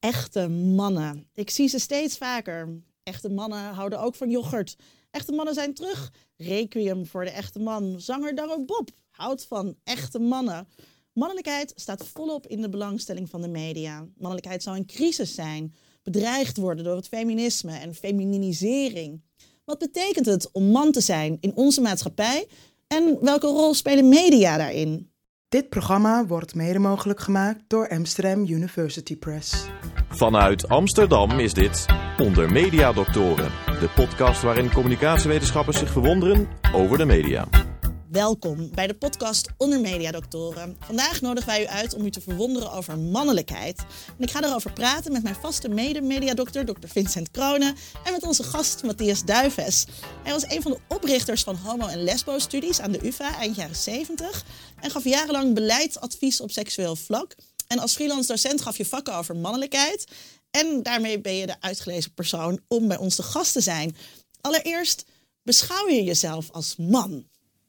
Echte mannen. Ik zie ze steeds vaker. Echte mannen houden ook van yoghurt. Echte mannen zijn terug. Requiem voor de echte man. Zanger Darro Bob houdt van echte mannen. Mannelijkheid staat volop in de belangstelling van de media. Mannelijkheid zou een crisis zijn, bedreigd worden door het feminisme en femininisering. Wat betekent het om man te zijn in onze maatschappij en welke rol spelen media daarin? Dit programma wordt mede mogelijk gemaakt door Amsterdam University Press. Vanuit Amsterdam is dit Onder Media Doctoren, de podcast waarin communicatiewetenschappers zich verwonderen over de media. Welkom bij de podcast Onder Media Doctoren. Vandaag nodigen wij u uit om u te verwonderen over mannelijkheid. En ik ga erover praten met mijn vaste mede-mediadokter, Dr. Vincent Kronen, en met onze gast Matthias Duives. Hij was een van de oprichters van homo- en lesbo-studies aan de UvA eind jaren 70 en gaf jarenlang beleidsadvies op seksueel vlak. En als freelance docent gaf je vakken over mannelijkheid. En daarmee ben je de uitgelezen persoon om bij ons te gast te zijn. Allereerst, beschouw je jezelf als man?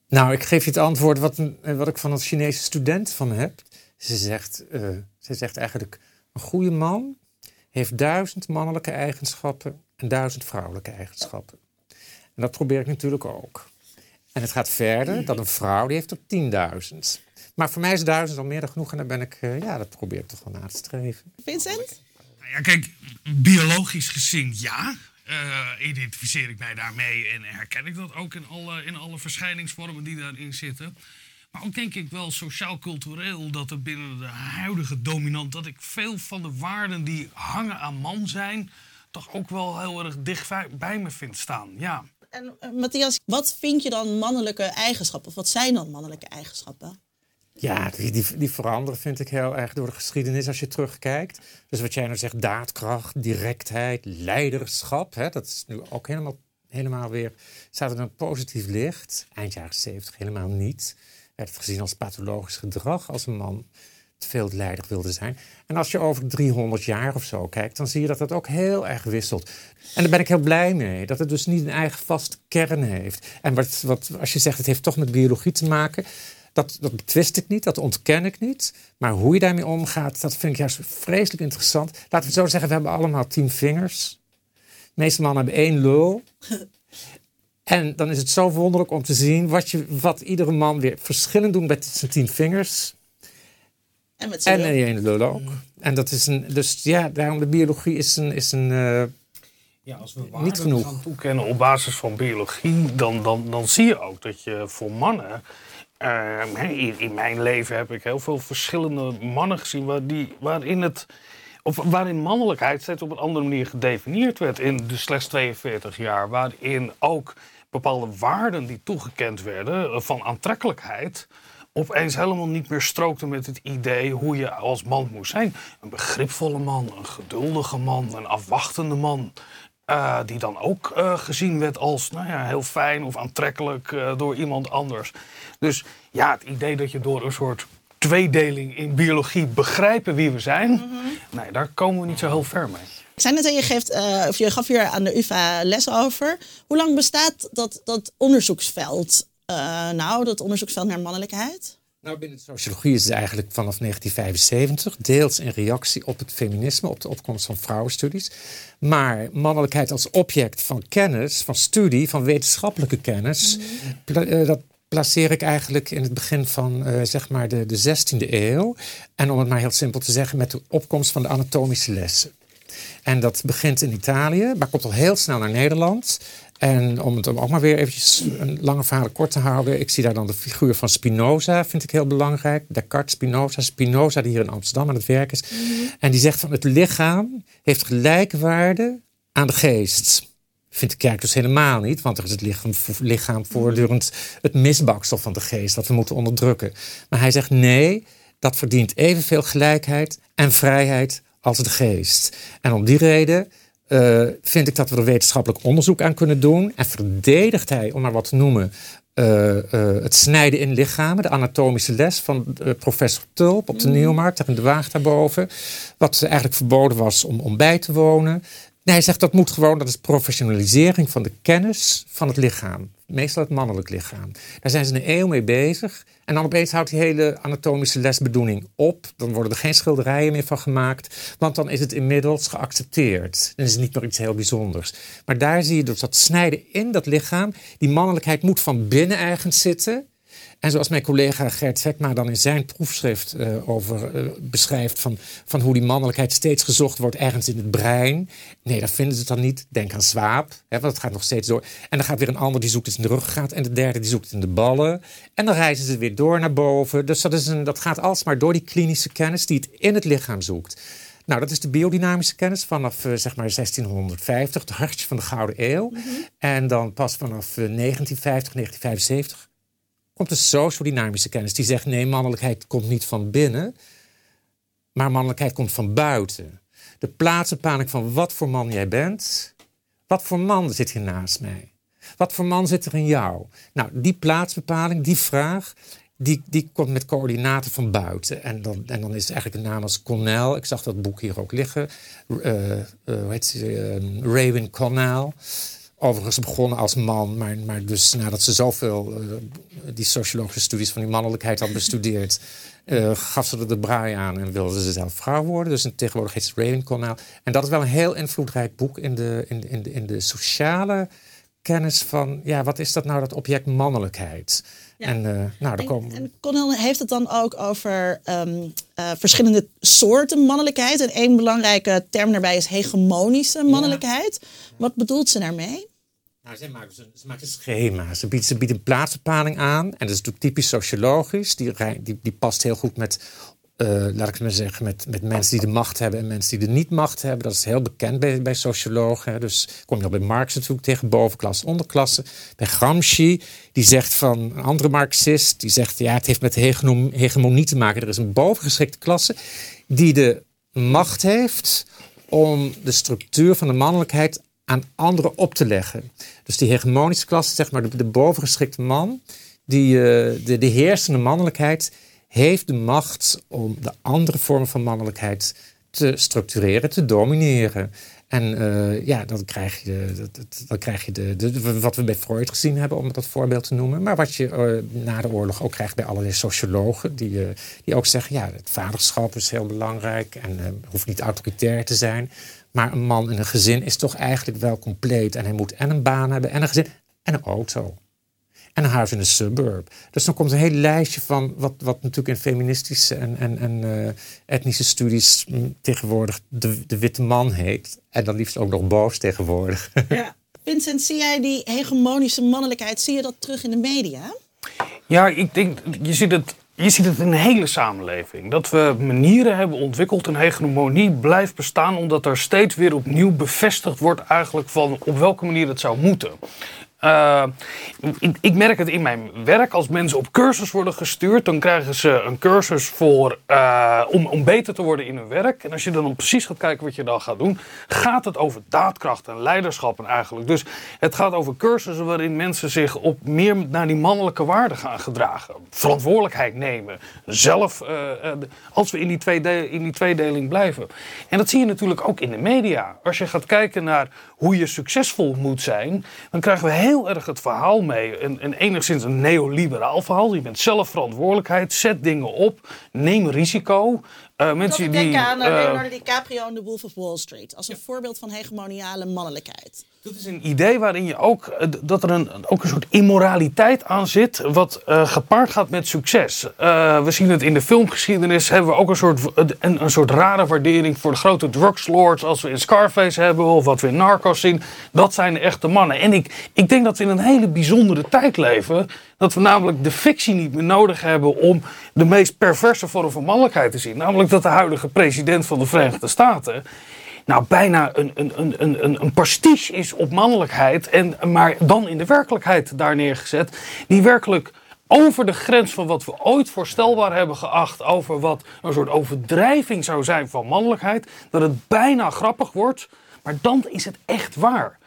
Nou, ik geef je het antwoord wat, wat ik van een Chinese student van heb. Ze zegt, uh, ze zegt eigenlijk, een goede man heeft duizend mannelijke eigenschappen en duizend vrouwelijke eigenschappen. En dat probeer ik natuurlijk ook. En het gaat verder, dat een vrouw die heeft er 10.000. Maar voor mij is duizend al meer dan genoeg en dan ben ik, uh, ja, dat probeer ik toch wel na te streven. Vincent? Nou ja, kijk, biologisch gezien ja. Uh, identificeer ik mij daarmee en herken ik dat ook in alle, in alle verschijningsvormen die daarin zitten. Maar ook denk ik wel sociaal-cultureel dat er binnen de huidige dominant... dat ik veel van de waarden die hangen aan man zijn... toch ook wel heel erg dicht bij me vind staan, ja. En uh, Matthias, wat vind je dan mannelijke eigenschappen? Of wat zijn dan mannelijke eigenschappen? Ja, die, die, die, veranderen vind ik heel erg door de geschiedenis als je terugkijkt. Dus wat jij nou zegt, daadkracht, directheid, leiderschap. Hè, dat is nu ook helemaal, helemaal weer, staat in een positief licht. Eind jaren zeventig helemaal niet. Werd het gezien als pathologisch gedrag als een man te veel leider wilde zijn. En als je over 300 jaar of zo kijkt, dan zie je dat dat ook heel erg wisselt. En daar ben ik heel blij mee, dat het dus niet een eigen vaste kern heeft. En wat, wat, als je zegt, het heeft toch met biologie te maken... Dat, dat betwist ik niet, dat ontken ik niet. Maar hoe je daarmee omgaat, dat vind ik juist vreselijk interessant. Laten we zo zeggen, we hebben allemaal tien vingers. De meeste mannen hebben één lul. En dan is het zo wonderlijk om te zien wat, je, wat iedere man weer verschillend doet met zijn tien vingers. En met zijn ene lul ook. En dat is een, dus ja, daarom de biologie is een, is een uh, ja, als we niet genoeg gaan toekennen op basis van biologie, dan, dan, dan zie je ook dat je voor mannen in, in, mijn leven heb ik heel veel verschillende mannen gezien waar waarin, het, of waarin mannelijkheid steeds op een andere manier gedefinieerd werd in de slechts 42 jaar. Waarin ook bepaalde waarden die toegekend werden eh, van aantrekkelijkheid opeens helemaal niet meer strookten met het idee hoe je als man moest zijn. Een begripvolle man, een geduldige man, een afwachtende man. Uh, die dan ook uh, gezien werd als nou ja, heel fijn of aantrekkelijk uh, door iemand anders. Dus ja, het idee dat je door een soort tweedeling in biologie begrijpen wie we zijn, mm -hmm. nee, daar komen we niet zo heel ver mee. Ik zei net dat je, geeft, of je gaf hier aan de UvA les over. Hoe lang bestaat dat, dat onderzoeksveld? nou, dat onderzoeksveld naar mannelijkheid? Nou, binnen de sociologie is het eigenlijk vanaf 1975, deels in reactie op het feminisme, op de opkomst van vrouwenstudies. Maar mannelijkheid als object van kennis, van studie, van wetenschappelijke kennis, mm. dat placeer ik eigenlijk in het begin van uh, zeg maar de, de 16e eeuw. En om het maar heel simpel te zeggen, met de opkomst van de anatomische lessen. En dat begint in Italië, maar komt al heel snel naar Nederland. En om het ook maar weer eventjes een lange verhaal kort te houden. Ik zie daar dan de figuur van Spinoza, vind ik heel belangrijk. Descartes, Spinoza. Spinoza, die hier in Amsterdam aan het werk is. En die zegt van het lichaam heeft gelijke waarde aan de geest. Vindt de kerk dus helemaal niet, want er is het lichaam, lichaam voortdurend het misbaksel van de geest dat we moeten onderdrukken. Maar hij zegt nee, dat verdient evenveel gelijkheid en vrijheid als de geest. En om die reden uh, vind ik dat we er wetenschappelijk onderzoek aan kunnen doen. En verdedigt hij, om maar wat te noemen, uh, uh, het snijden in lichamen, de anatomische les van professor Tulp op de mm. Nieuwmarkt, daar in de Waag daarboven. Wat eigenlijk verboden was om, om bij te wonen. Hij zegt dat moet gewoon, dat is professionalisering van de kennis van het lichaam. Meestal het mannelijk lichaam. Daar zijn ze een eeuw mee bezig. En dan opeens houdt die hele anatomische lesbedoeling op. Dan worden er geen schilderijen meer van gemaakt. Want dan is het inmiddels geaccepteerd. Dan is het niet meer iets heel bijzonders. Maar daar zie je dus dat snijden in dat lichaam. Die mannelijkheid moet van binnen ergens zitten. En zoals mijn collega Gert Vekma dan in zijn proefschrift uh, over uh, beschrijft... Van, van hoe die mannelijkheid steeds gezocht wordt ergens in het brein. Nee, dat vinden ze dan niet. Denk aan zwaap, hè, want het gaat nog steeds door. En dan gaat weer een ander die zoekt het in de ruggengraat. En de derde die zoekt het in de ballen. En dan reizen ze weer door naar boven. Dus dat, is een, dat gaat alsmaar door die klinische kennis die het in het lichaam zoekt. Nou, dat is de biodynamische kennis vanaf uh, zeg maar 1650, het hartje van de Gouden Eeuw. Mm -hmm. En dan pas vanaf 1950, 1975 komt de sociodynamische kennis. Die zegt nee, mannelijkheid komt niet van binnen, maar mannelijkheid komt van buiten. De plaatsbepaling van wat voor man jij bent. Wat voor man zit hier naast mij? Wat voor man zit er in jou? Nou, die plaatsbepaling, die vraag, die, die komt met coördinaten van buiten. En dan, en dan is eigenlijk een naam als Connell. Ik zag dat boek hier ook liggen. Uh, uh, hoe heet ze? Uh, Raywin Connell. Overigens begonnen als man, maar, maar dus nadat ze zoveel uh, die sociologische studies van die mannelijkheid had bestudeerd, uh, gaf ze er de braai aan en wilde ze zelf vrouw worden. Dus tegenwoordig heet ze Ravenkanaal. En dat is wel een heel invloedrijk boek in de, in, in de sociale kennis van, ja, wat is dat nou, dat object mannelijkheid? Ja. En, uh, nou, daar komen... en Connell heeft het dan ook over um, uh, verschillende soorten mannelijkheid. En één belangrijke term daarbij is hegemonische mannelijkheid. Ja. Wat bedoelt ze daarmee? Nou, ze, maakt een, ze schema. Ze biedt, ze biedt een plaatsbepaling aan. En dat is natuurlijk typisch sociologisch. Die, die, die past heel goed met laat ik maar zeggen, met, met mensen die de macht hebben en mensen die de niet macht hebben. Dat is heel bekend bij, bij sociologen. Dus kom je al bij Marx natuurlijk tegen bovenklasse, onderklasse. Bij Gramsci, die zegt van een andere Marxist, die zegt ja, het heeft met hegemonie te maken. Er is een bovengeschikte klasse die de macht heeft om de structuur van de mannelijkheid aan anderen op te leggen. Dus die hegemonische klasse, zeg maar de, de bovengeschikte man, die, uh, de, de heersende mannelijkheid heeft de macht om de andere vormen van mannelijkheid te structureren, te domineren. En uh, ja, dan krijg je, dan krijg je de, wat we bij Freud gezien hebben, om dat voorbeeld te noemen. Maar wat je uh, na de oorlog ook krijgt bij allerlei sociologen, die, uh, die ook zeggen: ja, het vaderschap is heel belangrijk en hoeft niet autoritair te zijn. Maar een man in een gezin is toch eigenlijk wel compleet. En hij moet en een baan hebben, en een gezin, en een auto en een huis in een suburb. Dus dan komt een hele lijstje van wat, wat natuurlijk in feministische en, en, en uh, etnische studies tegenwoordig de, de witte man heet. En dan liefst ook nog boos tegenwoordig. Ja. Vincent, zie jij die hegemonische mannelijkheid, zie je dat terug in de media? Ja, ik denk, je ziet het je ziet het in de hele samenleving. Dat we manieren hebben ontwikkeld, een hegemonie blijft bestaan, omdat er steeds weer opnieuw bevestigd wordt eigenlijk van op welke manier het zou moeten. Uh, ik, ik, merk het in mijn werk. Als mensen op cursus worden gestuurd, dan krijgen ze een cursus voor, uh, om, om beter te worden in hun werk. En als je dan precies gaat kijken wat je dan gaat doen, gaat het over daadkracht en leiderschap en eigenlijk. Dus het gaat over cursussen waarin mensen zich op meer naar die mannelijke waarden gaan gedragen. Verantwoordelijkheid nemen. Zelf, uh, als we in die, tweede, in die tweedeling blijven. En dat zie je natuurlijk ook in de media. Als je gaat kijken naar hoe je succesvol moet zijn, dan krijgen we heel erg het verhaal mee. Een, een enigszins een neoliberaal verhaal. Je bent zelf verantwoordelijkheid, zet dingen op, neem risico. Uh, mensen die, aan uh, Leonardo DiCaprio in The Wolf of Wall Street. Als een voorbeeld van hegemoniale mannelijkheid. Dat is een idee waarin je ook, dat er een, ook een soort immoraliteit aan zit, wat uh, gepaard gaat met succes. We zien het in de filmgeschiedenis, hebben we ook een soort, een, een soort rare waardering voor de grote drugslords, als we in Scarface hebben of wat we in Narcos zien. Dat zijn de echte mannen. En ik, ik denk dat we in een hele bijzondere tijd leven, dat we namelijk de fictie niet meer nodig hebben om de meest perverse vorm van mannelijkheid te zien. Namelijk dat de huidige president van de Verenigde Staten nou bijna een, een, een, een, een pastiche is op mannelijkheid, en, maar dan in de werkelijkheid daar neergezet, die werkelijk over de grens van wat we ooit voorstelbaar hebben geacht over wat een soort overdrijving zou zijn van mannelijkheid, dat het bijna grappig wordt, maar dan is het echt waar.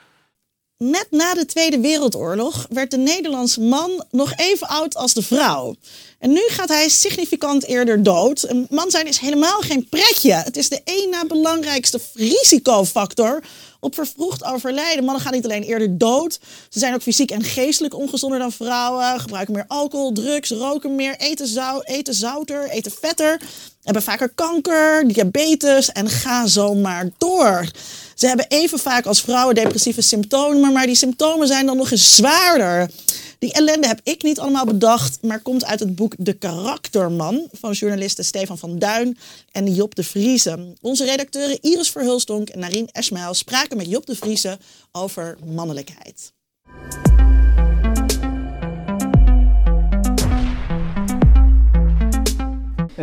Net na de Tweede Wereldoorlog werd de Nederlandse man nog even oud als de vrouw. En nu gaat hij significant eerder dood. Een man zijn is helemaal geen pretje. Het is de één na belangrijkste risicofactor op vervroegd overlijden. Mannen gaan niet alleen eerder dood, ze zijn ook fysiek en geestelijk ongezonder dan vrouwen, gebruiken meer alcohol, drugs, roken meer, eten, zou, eten zouter, eten vetter, hebben vaker kanker, diabetes en ga zo maar door. Ze hebben even vaak als vrouwen depressieve symptomen, maar die symptomen zijn dan nog eens zwaarder. Die ellende heb ik niet allemaal bedacht, maar komt uit het boek De Karakterman van journalisten Stefan van Duin en Job de Vriese. Onze redacteuren Iris Verhulstonk en Narien Esmail spraken met Job de Vriese over mannelijkheid.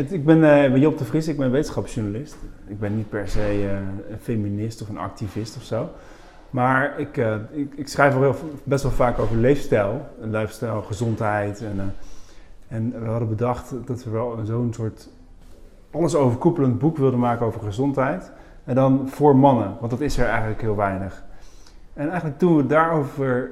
Ik ben, uh, Job de Vries, ik ben wetenschapsjournalist. Ik ben niet per se uh, een feminist of een activist of zo. Maar ik, uh, ik, ik, schrijf wel heel, best wel vaak over leefstijl. Leefstijl, gezondheid. En, en we hadden bedacht dat we wel zo'n soort alles overkoepelend boek wilden maken over gezondheid. En dan voor mannen, want dat is er eigenlijk heel weinig. En eigenlijk toen we daarover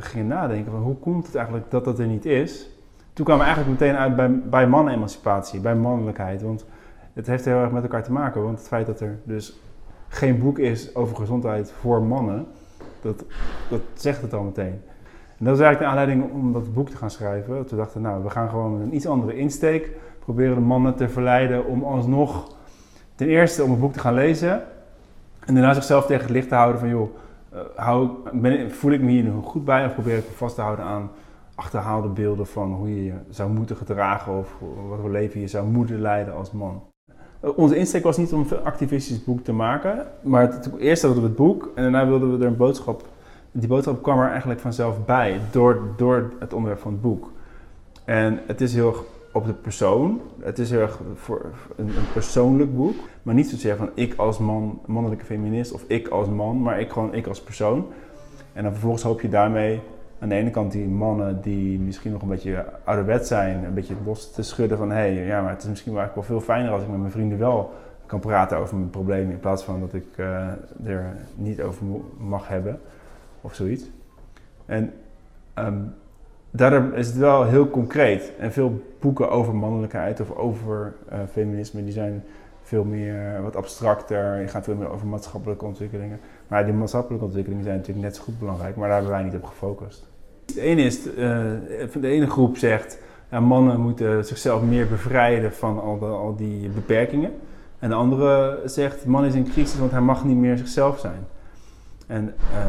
gingen nadenken, van hoe komt het eigenlijk dat dat er niet is toen kwamen we eigenlijk meteen uit bij, bij mannenemancipatie, bij mannelijkheid. Want het heeft heel erg met elkaar te maken. Want het feit dat er dus geen boek is over gezondheid voor mannen, dat, dat zegt het al meteen. En dat is eigenlijk de aanleiding om dat boek te gaan schrijven. We dachten, nou, we gaan gewoon met een iets andere insteek proberen de mannen te verleiden om alsnog ten eerste om het boek te gaan lezen en daarna zichzelf tegen het licht te houden van, joh, uh, hou, ben, voel ik me hier nog goed bij of probeer ik me vast te houden aan achterhaalde beelden van hoe je je zou moeten gedragen of wat voor leven je zou moeten leiden als man. Eh, onze insteek was niet om een activistisch boek te maken, maar het, eerst hadden we het boek en daarna wilden we er een boodschap. Die boodschap kwam er eigenlijk vanzelf bij door, door het onderwerp van het boek. En het is heel erg op de persoon. Het is heel erg voor een, een, persoonlijk boek. Maar niet zozeer van ik als man, mannelijke feminist of ik als man, maar ik gewoon ik als persoon. En dan vervolgens hoop je daarmee aan de ene kant die mannen die misschien nog een beetje ouderwet zijn, een beetje los te schudden van hé, hey, ja, maar het is misschien wel, wel veel fijner als ik met mijn vrienden wel kan praten over mijn problemen in plaats van dat ik uh, er niet over mag hebben of zoiets. En um, daardoor is het wel heel concreet. En veel boeken over mannelijkheid of over uh, feminisme, die zijn veel meer wat abstracter. Je gaat veel meer over maatschappelijke ontwikkelingen. Maar die maatschappelijke ontwikkelingen zijn natuurlijk net zo goed belangrijk, maar daar hebben wij niet op gefocust. De ene, is, uh, de ene groep zegt, ja, mannen moeten zichzelf meer bevrijden van al, die beperkingen. En de andere zegt, man is in crisis, want hij mag niet meer zichzelf zijn. En uh,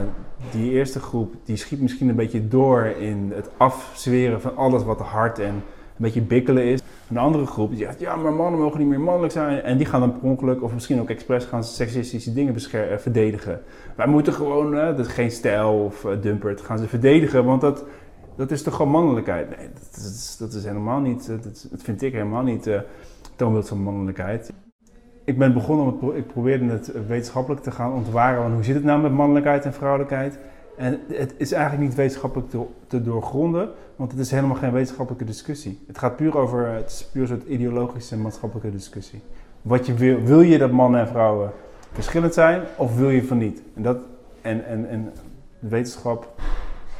die eerste groep, die schiet misschien een beetje door in het afzweren van alles wat hard en een beetje bikkelen is. Een andere groep die zegt, ja, maar mannen mogen niet meer mannelijk zijn. En die gaan dan per ongeluk, of misschien ook expres, gaan seksistische dingen eh, verdedigen. Wij moeten gewoon, uh, dat is geen stijl of uh, dumpert, gaan ze verdedigen, want dat, dat is toch gewoon mannelijkheid? Nee, dat is, dat is helemaal niet, dat, vind ik helemaal niet uh, toonbeeld van mannelijkheid. Ik ben begonnen, om ik probeerde het wetenschappelijk te gaan ontwaren, hoe zit het nou met mannelijkheid en vrouwelijkheid? En het is eigenlijk niet wetenschappelijk te, doorgronden, want het is helemaal geen wetenschappelijke discussie. Het gaat puur over, het is puur soort ideologische maatschappelijke discussie. Wat je wil, wil je dat mannen en vrouwen verschillend zijn of wil je van niet? En, dat, en, en, en de wetenschap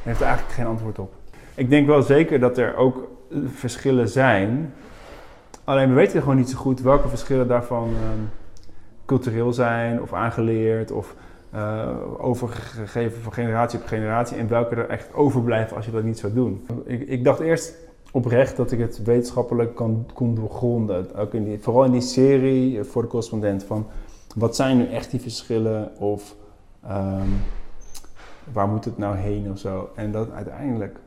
heeft er eigenlijk geen antwoord op. Ik denk wel zeker dat er ook verschillen zijn, alleen we weten gewoon niet zo goed welke verschillen daarvan ehm, cultureel zijn of aangeleerd of uh, overgegeven van generatie op generatie en welke er echt overblijven als je dat niet zou doen. Ik, ik dacht eerst oprecht dat ik het wetenschappelijk kan, kon doorgronden. Ook in vooral in die serie voor de correspondent van wat zijn nu echt die verschillen of um, waar moet het nou heen of zo. En dat uiteindelijk,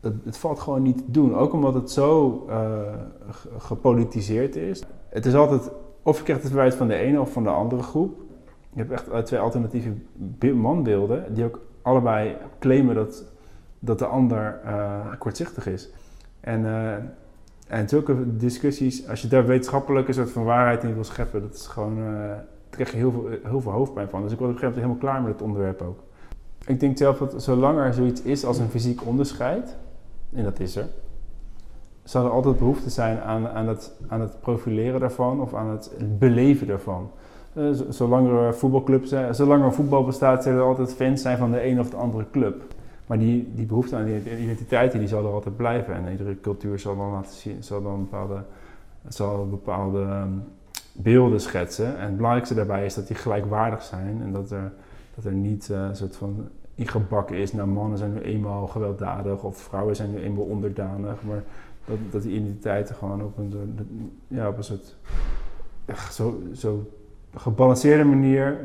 dat, het valt gewoon niet te doen. Ook omdat het zo uh, gepolitiseerd is. Het is altijd, of je krijgt het verwijt van de ene of van de andere groep. Je hebt echt eh, twee alternatieve manbeelden die ook allebei claimen dat, dat de ander uh, kortzichtig is. En, uh, en zulke discussies, als je daar wetenschappelijk een soort van waarheid in wil scheppen, dat is gewoon, uh, daar krijg je heel veel, heel veel hoofdpijn van. Dus ik was op een gegeven moment helemaal klaar met het onderwerp ook. Ik denk zelf dat zolang er zoiets is als een fysiek onderscheid, en dat is er, zal er altijd behoefte zijn aan, aan, het, aan het profileren daarvan of aan het beleven daarvan. Uh, zolang er voetbalclubs zijn, zolang er voetbal bestaat, zullen er altijd fans zijn van de een of de andere club. Maar die, die behoefte aan die identiteit die zal er altijd blijven. En iedere cultuur zal dan laten zien, zal dan bepaalde, zal bepaalde um, beelden schetsen. En het belangrijkste daarbij is dat die gelijkwaardig zijn en dat er Dat er niet een soort van ingebakken is, nou mannen zijn nu eenmaal gewelddadig of vrouwen zijn nu eenmaal onderdanig. Maar dat, dat die identiteiten gewoon op een ja, op een soort zo, zo gebalanceerde manier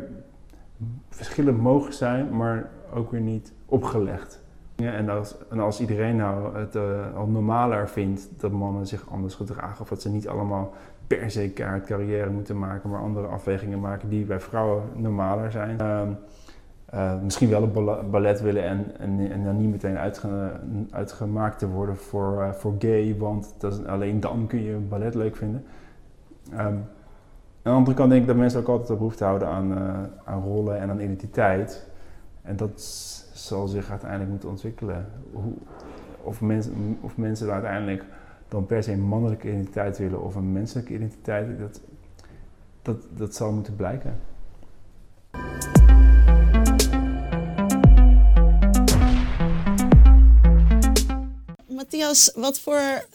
verschillend mogen zijn, maar ook weer niet opgelegd. En, als, als iedereen nou het uh, al normaler vindt dat mannen zich anders gedragen, of dat ze niet allemaal per se kaart carrière moeten maken, maar andere afwegingen maken die bij vrouwen normaler zijn. Uh, uh, misschien wel een ballet willen en, en, en dan niet meteen uitge, uitgemaakt te worden voor, uh, voor gay, want dat alleen dan kun je ballet leuk vinden. Um, aan de andere kant denk ik dat mensen ook altijd de behoefte houden aan, uh, aan rollen en aan identiteit. En dat zal zich uiteindelijk moeten ontwikkelen. Hoe, of, mensen, of mensen uiteindelijk dan per se een mannelijke identiteit willen of een menselijke identiteit, dat, dat, dat zal moeten blijken. Matthias, wat voor,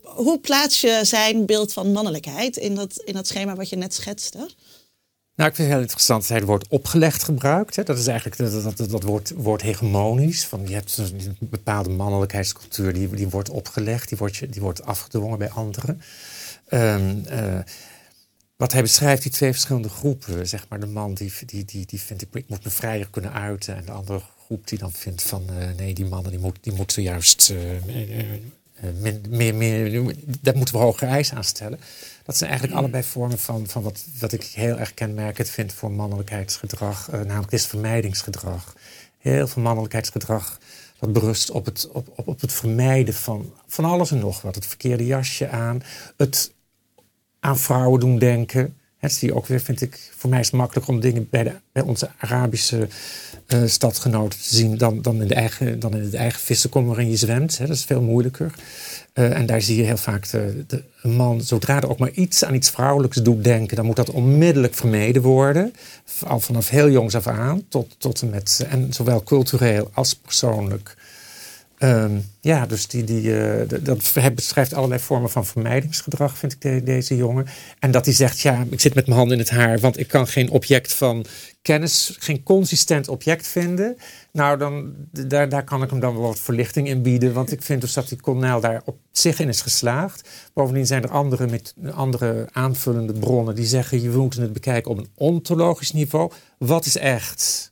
hoe plaats je zijn beeld van mannelijkheid in dat, in dat schema wat je net schetste? Nou, ik vind het heel interessant dat hij het woord opgelegd gebruikt. Hè. Dat is eigenlijk dat, dat, dat woord, hegemonisch. Van, je hebt een bepaalde mannelijkheidscultuur die, die wordt opgelegd, die wordt, die wordt afgedwongen bij anderen. Um, uh, wat hij beschrijft, die twee verschillende groepen. Zeg maar de man die, die, die, die vindt, ik moet me vrijer kunnen uiten. En de andere groep die dan vindt van, uh, nee, die mannen die, moet, die moeten juist... Uh, meer, meer, daar moeten we hogere eisen aan stellen. Dat zijn eigenlijk allebei vormen van, van wat, wat ik heel erg kenmerkend vind voor mannelijkheidsgedrag, namelijk dit vermijdingsgedrag. Heel veel mannelijkheidsgedrag dat berust op het, op, op, op het vermijden van, van alles en nog wat. Het verkeerde jasje aan, het aan vrouwen doen denken. Dat ook weer, vind ik, voor mij is het makkelijker om dingen bij, onze Arabische uh, stadgenoten te zien dan, dan, in de eigen, dan in het eigen vissenkom waarin je zwemt. Hè. Dat is veel moeilijker. Uh, en daar zie je heel vaak de, de, een man, zodra er ook maar iets aan iets vrouwelijks doet denken, dan moet dat onmiddellijk vermeden worden. Al vanaf heel jongs af aan, tot, tot en met, en zowel cultureel als persoonlijk. Um, ja, dus die, die, uh, dat, beschrijft allerlei vormen van vermijdingsgedrag, vind ik, de, deze jongen. En dat hij zegt, ja, ik zit met mijn handen in het haar, want ik kan geen object van kennis, geen consistent object vinden. Nou, dan, daar, daar kan ik hem dan wel wat verlichting in bieden, want ik vind dus dat die Cornell daar op zich in is geslaagd. Bovendien zijn er andere, met, andere aanvullende bronnen die zeggen, je moet het bekijken op een ontologisch niveau. Wat is echt?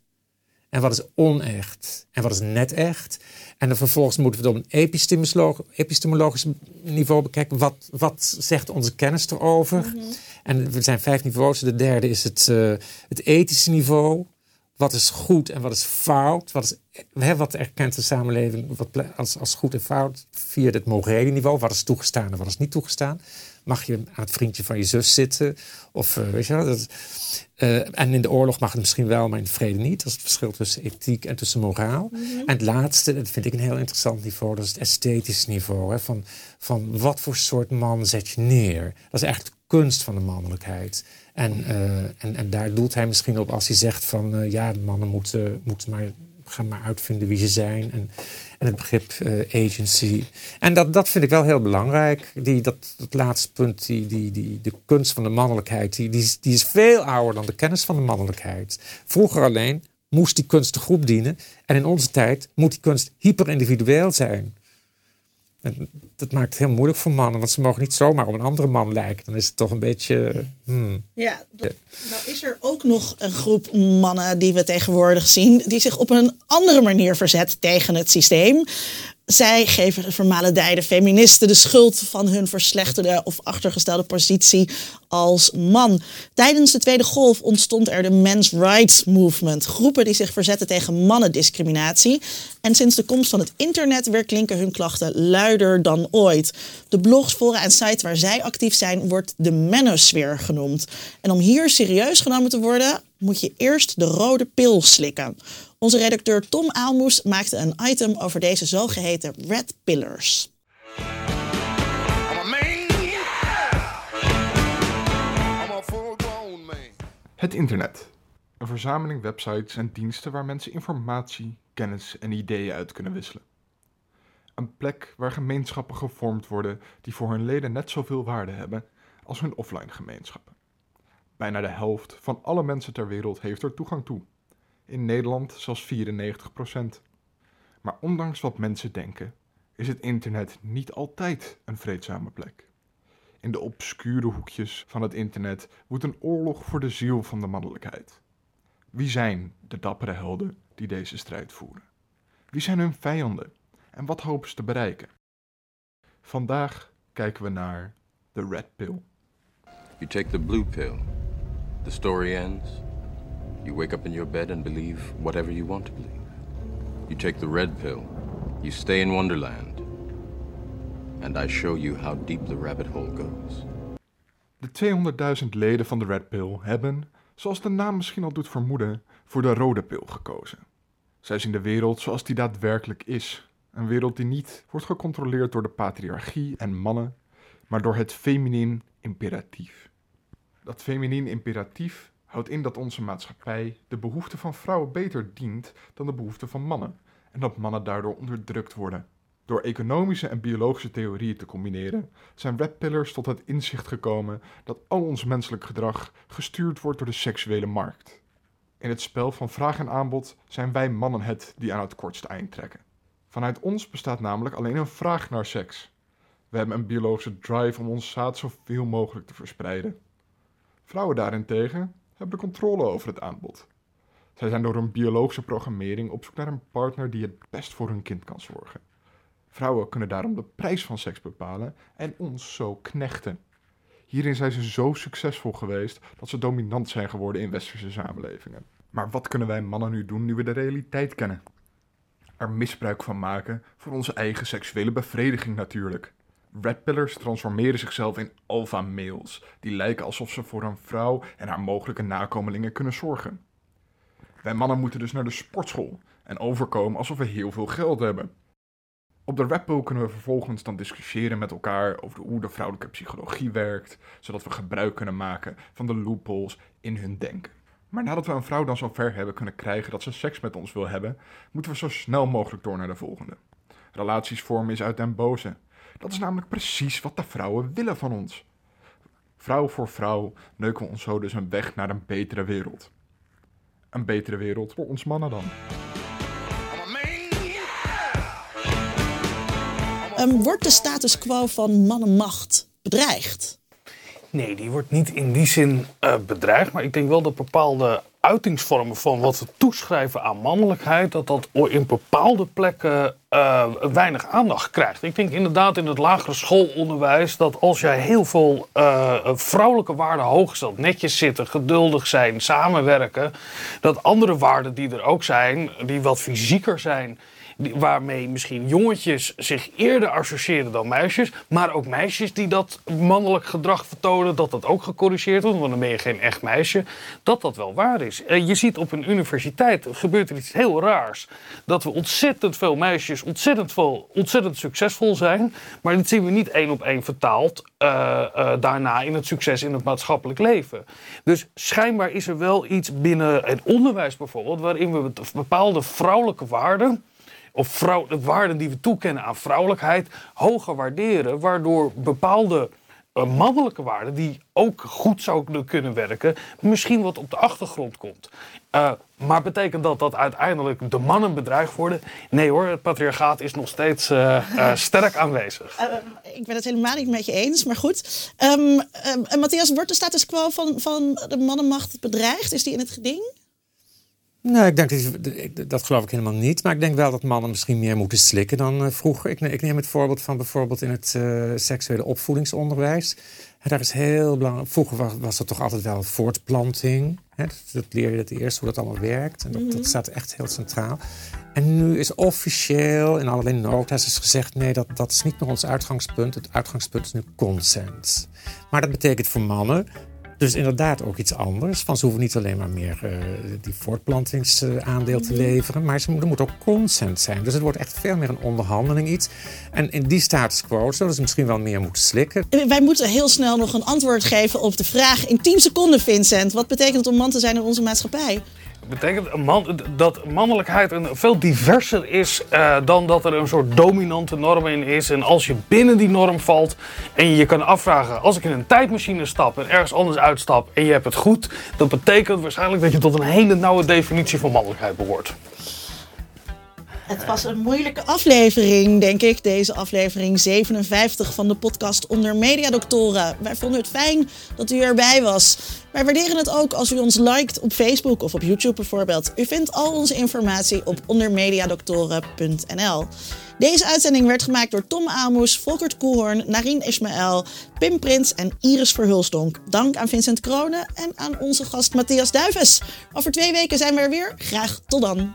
En wat is onecht? En wat is net echt? En dan vervolgens moeten we het op een epistemologisch, niveau bekijken. Wat, wat zegt onze kennis erover? Mm En er zijn vijf niveaus. De derde is het, uh, het ethische niveau. Wat is goed en wat is fout? Wat, is, hè, wat erkent de samenleving wat, als, als goed en fout? Via het morele niveau. Wat is toegestaan en wat is niet toegestaan? Mag je aan het vriendje van je zus zitten? Of uh, weet je wel? Dat, uh, en in de oorlog mag het misschien wel, maar in de vrede niet. Dat is het verschil tussen ethiek en tussen moraal. Mm -hmm. En het laatste, dat vind ik een heel interessant niveau, dat is het esthetische niveau. Hè, van, van wat voor soort man zet je neer? Dat is eigenlijk de kunst van de mannelijkheid. En, uh, en, en daar doelt hij misschien op als hij zegt van ja, mannen moeten, moeten maar gaan maar uitvinden wie ze zijn. En, en het begrip uh, agency. En dat, dat vind ik wel heel belangrijk. Die, dat, dat laatste punt, die, die, die, de kunst van de mannelijkheid, die, die, die is veel ouder dan de kennis van de mannelijkheid. Vroeger alleen moest die kunst de groep dienen. En in onze tijd moet die kunst hyper-individueel zijn. En dat maakt het heel moeilijk voor mannen, want ze mogen niet zomaar op een andere man lijken. Dan is het toch een beetje. Hmm. Ja, nou is er ook nog een groep mannen die we tegenwoordig zien, die zich op een andere manier verzet tegen het systeem. Zij geven de vermalendijde feministen de schuld van hun verslechterde of achtergestelde positie als man. Tijdens de Tweede Golf ontstond er de Men's Rights Movement. Groepen die zich verzetten tegen mannendiscriminatie. En sinds de komst van het internet weer klinken hun klachten luider dan ooit. De blogs, fora en sites waar zij actief zijn, wordt de manosphere genoemd. En om hier serieus genomen te worden, moet je eerst de rode pil slikken. Onze redacteur Tom Aalmoes maakte een item over deze zogeheten Red Pillars. Het internet. Een verzameling websites en diensten waar mensen informatie, kennis en ideeën uit kunnen wisselen. Een plek waar gemeenschappen gevormd worden die voor hun leden net zoveel waarde hebben als hun offline gemeenschappen. Bijna de helft van alle mensen ter wereld heeft er toegang toe. In Nederland zelfs 94% Maar ondanks wat mensen denken, is het internet niet altijd een vreedzame plek. In de obscure hoekjes van het internet woedt een oorlog voor de ziel van de mannelijkheid. Wie zijn de dappere helden die deze strijd voeren? Wie zijn hun vijanden en wat hopen ze te bereiken? Vandaag kijken we naar de Red Pill. You take the blue pill. The story ends. You wake up in your bed and believe whatever you want to believe. You take the red pill. You stay in Wonderland. And I show you how deep the rabbit hole goes. De 200.000 leden van de Red Pill hebben, zoals de naam misschien al doet vermoeden, voor de rode pil gekozen. Zij zien de wereld zoals die daadwerkelijk is. Een wereld die niet wordt gecontroleerd door de patriarchie en mannen, maar door het feminien imperatief. Dat feminien imperatief houdt in dat onze maatschappij de behoeften van vrouwen beter dient dan de behoeften van mannen, en dat mannen daardoor onderdrukt worden. Door economische en biologische theorieën te combineren, zijn webpillers tot het inzicht gekomen dat al ons menselijk gedrag gestuurd wordt door de seksuele markt. In het spel van vraag en aanbod zijn wij mannen het die aan het kortste eind trekken. Vanuit ons bestaat namelijk alleen een vraag naar seks. We hebben een biologische drive om ons zaad zoveel mogelijk te verspreiden. Vrouwen daarentegen hebben de controle over het aanbod. Zij zijn door hun biologische programmering op zoek naar een partner die het best voor hun kind kan zorgen. Vrouwen kunnen daarom de prijs van seks bepalen en ons zo knechten. Hierin zijn ze zo succesvol geweest dat ze dominant zijn geworden in westerse samenlevingen. Maar wat kunnen wij mannen nu doen nu we de realiteit kennen? Er misbruik van maken voor onze eigen seksuele bevrediging natuurlijk. Redpillers transformeren zichzelf in alpha males, die lijken alsof ze voor een vrouw en haar mogelijke nakomelingen kunnen zorgen. Wij mannen moeten dus naar de sportschool en overkomen alsof we heel veel geld hebben. Op de Rappo kunnen we vervolgens dan discussiëren met elkaar over hoe de vrouwelijke psychologie werkt, zodat we gebruik kunnen maken van de loopholes in hun denken. Maar nadat we een vrouw dan zo ver hebben kunnen krijgen dat ze seks met ons wil hebben, moeten we zo snel mogelijk door naar de volgende. Relaties vormen is uit den boze. Dat is namelijk precies wat de vrouwen willen van ons. Vrouw voor vrouw neuken we ons zo dus een weg naar een betere wereld. Een betere wereld voor ons mannen dan. Um, wordt de status quo van mannenmacht bedreigd? Nee, die wordt niet in die zin uh, bedreigd. Maar ik denk wel dat bepaalde uitingsvormen van wat we toeschrijven aan mannelijkheid, dat dat in bepaalde plekken uh, weinig aandacht krijgt. Ik denk inderdaad in het lagere schoolonderwijs dat als jij heel veel uh, vrouwelijke waarden hoog stelt, netjes zitten, geduldig zijn, samenwerken, dat andere waarden die er ook zijn, die wat fysieker zijn, waarmee misschien jongetjes zich eerder associëren dan meisjes. Maar ook meisjes die dat mannelijk gedrag vertonen, dat dat ook gecorrigeerd wordt. Want dan ben je geen echt meisje. Dat dat wel waar is. je ziet op een universiteit gebeurt er iets heel raars. Dat we ontzettend veel meisjes ontzettend, veel, ontzettend succesvol zijn. Maar dat zien we niet één op één vertaald uh, uh, daarna in het succes in het maatschappelijk leven. Dus schijnbaar is er wel iets binnen het onderwijs bijvoorbeeld, waarin we bepaalde vrouwelijke waarden of vrouw, de waarden die we toekennen aan vrouwelijkheid hoger waarderen, waardoor bepaalde uh, mannelijke waarden die ook goed zouden kunnen werken, misschien wat op de achtergrond komt. Uh, maar betekent dat dat uiteindelijk de mannen bedreigd worden? Nee hoor, het patriarchaat is nog steeds uh, sterk aanwezig. ik ben het helemaal niet met je eens, maar goed. Um, Matthias, wordt de status quo van, van de mannenmacht bedreigd? Is die in het geding? Nee, ik denk dat, dat geloof ik helemaal niet. Maar ik denk wel dat mannen misschien meer moeten slikken dan uh, vroeger. Ik, ik, neem het voorbeeld van bijvoorbeeld in het uh, seksuele opvoedingsonderwijs. En daar is heel belangrijk. Vroeger was, was er toch altijd wel voortplanting. Hè? Dat, dat, leer je het eerst hoe dat allemaal werkt. En dat, mm -hmm. dat, staat echt heel centraal. En nu is officieel in allerlei notas gezegd: nee, dat, dat is niet meer ons uitgangspunt. Het uitgangspunt is nu consent. Maar dat betekent voor mannen dus inderdaad ook iets anders. Van ze hoeven niet alleen maar meer uh, die voortplantingsaandeel te leveren, maar ze, er moet ook consent zijn. Dus het wordt echt veel meer een onderhandeling iets. En in die status quo zullen ze misschien wel meer moeten slikken. Wij moeten heel snel nog een antwoord geven op de vraag in 10 seconden, Vincent. Wat betekent het om man te zijn in onze maatschappij? Betekent man, dat mannelijkheid een veel diverser is uh, dan dat er een soort dominante norm in is. En als je binnen die norm valt en je je kan afvragen, als ik in een tijdmachine stap en ergens anders uitstap en je hebt het goed, dat betekent waarschijnlijk dat je tot een hele nauwe definitie van mannelijkheid behoort. Het was een moeilijke aflevering, denk ik. Deze aflevering 57 van de podcast Onder Mediadoktoren. Wij vonden het fijn dat u erbij was. Wij waarderen het ook als u ons liked op Facebook of op YouTube bijvoorbeeld. U vindt al onze informatie op ondermediadoktoren.nl. Deze uitzending werd gemaakt door Tom Amos, Volkert Koehoorn, Narien Ismaël, Pim Prins en Iris Verhulsdonk. Dank aan Vincent Kronen en aan onze gast Matthias Duives. Over twee weken zijn we er weer. Graag tot dan.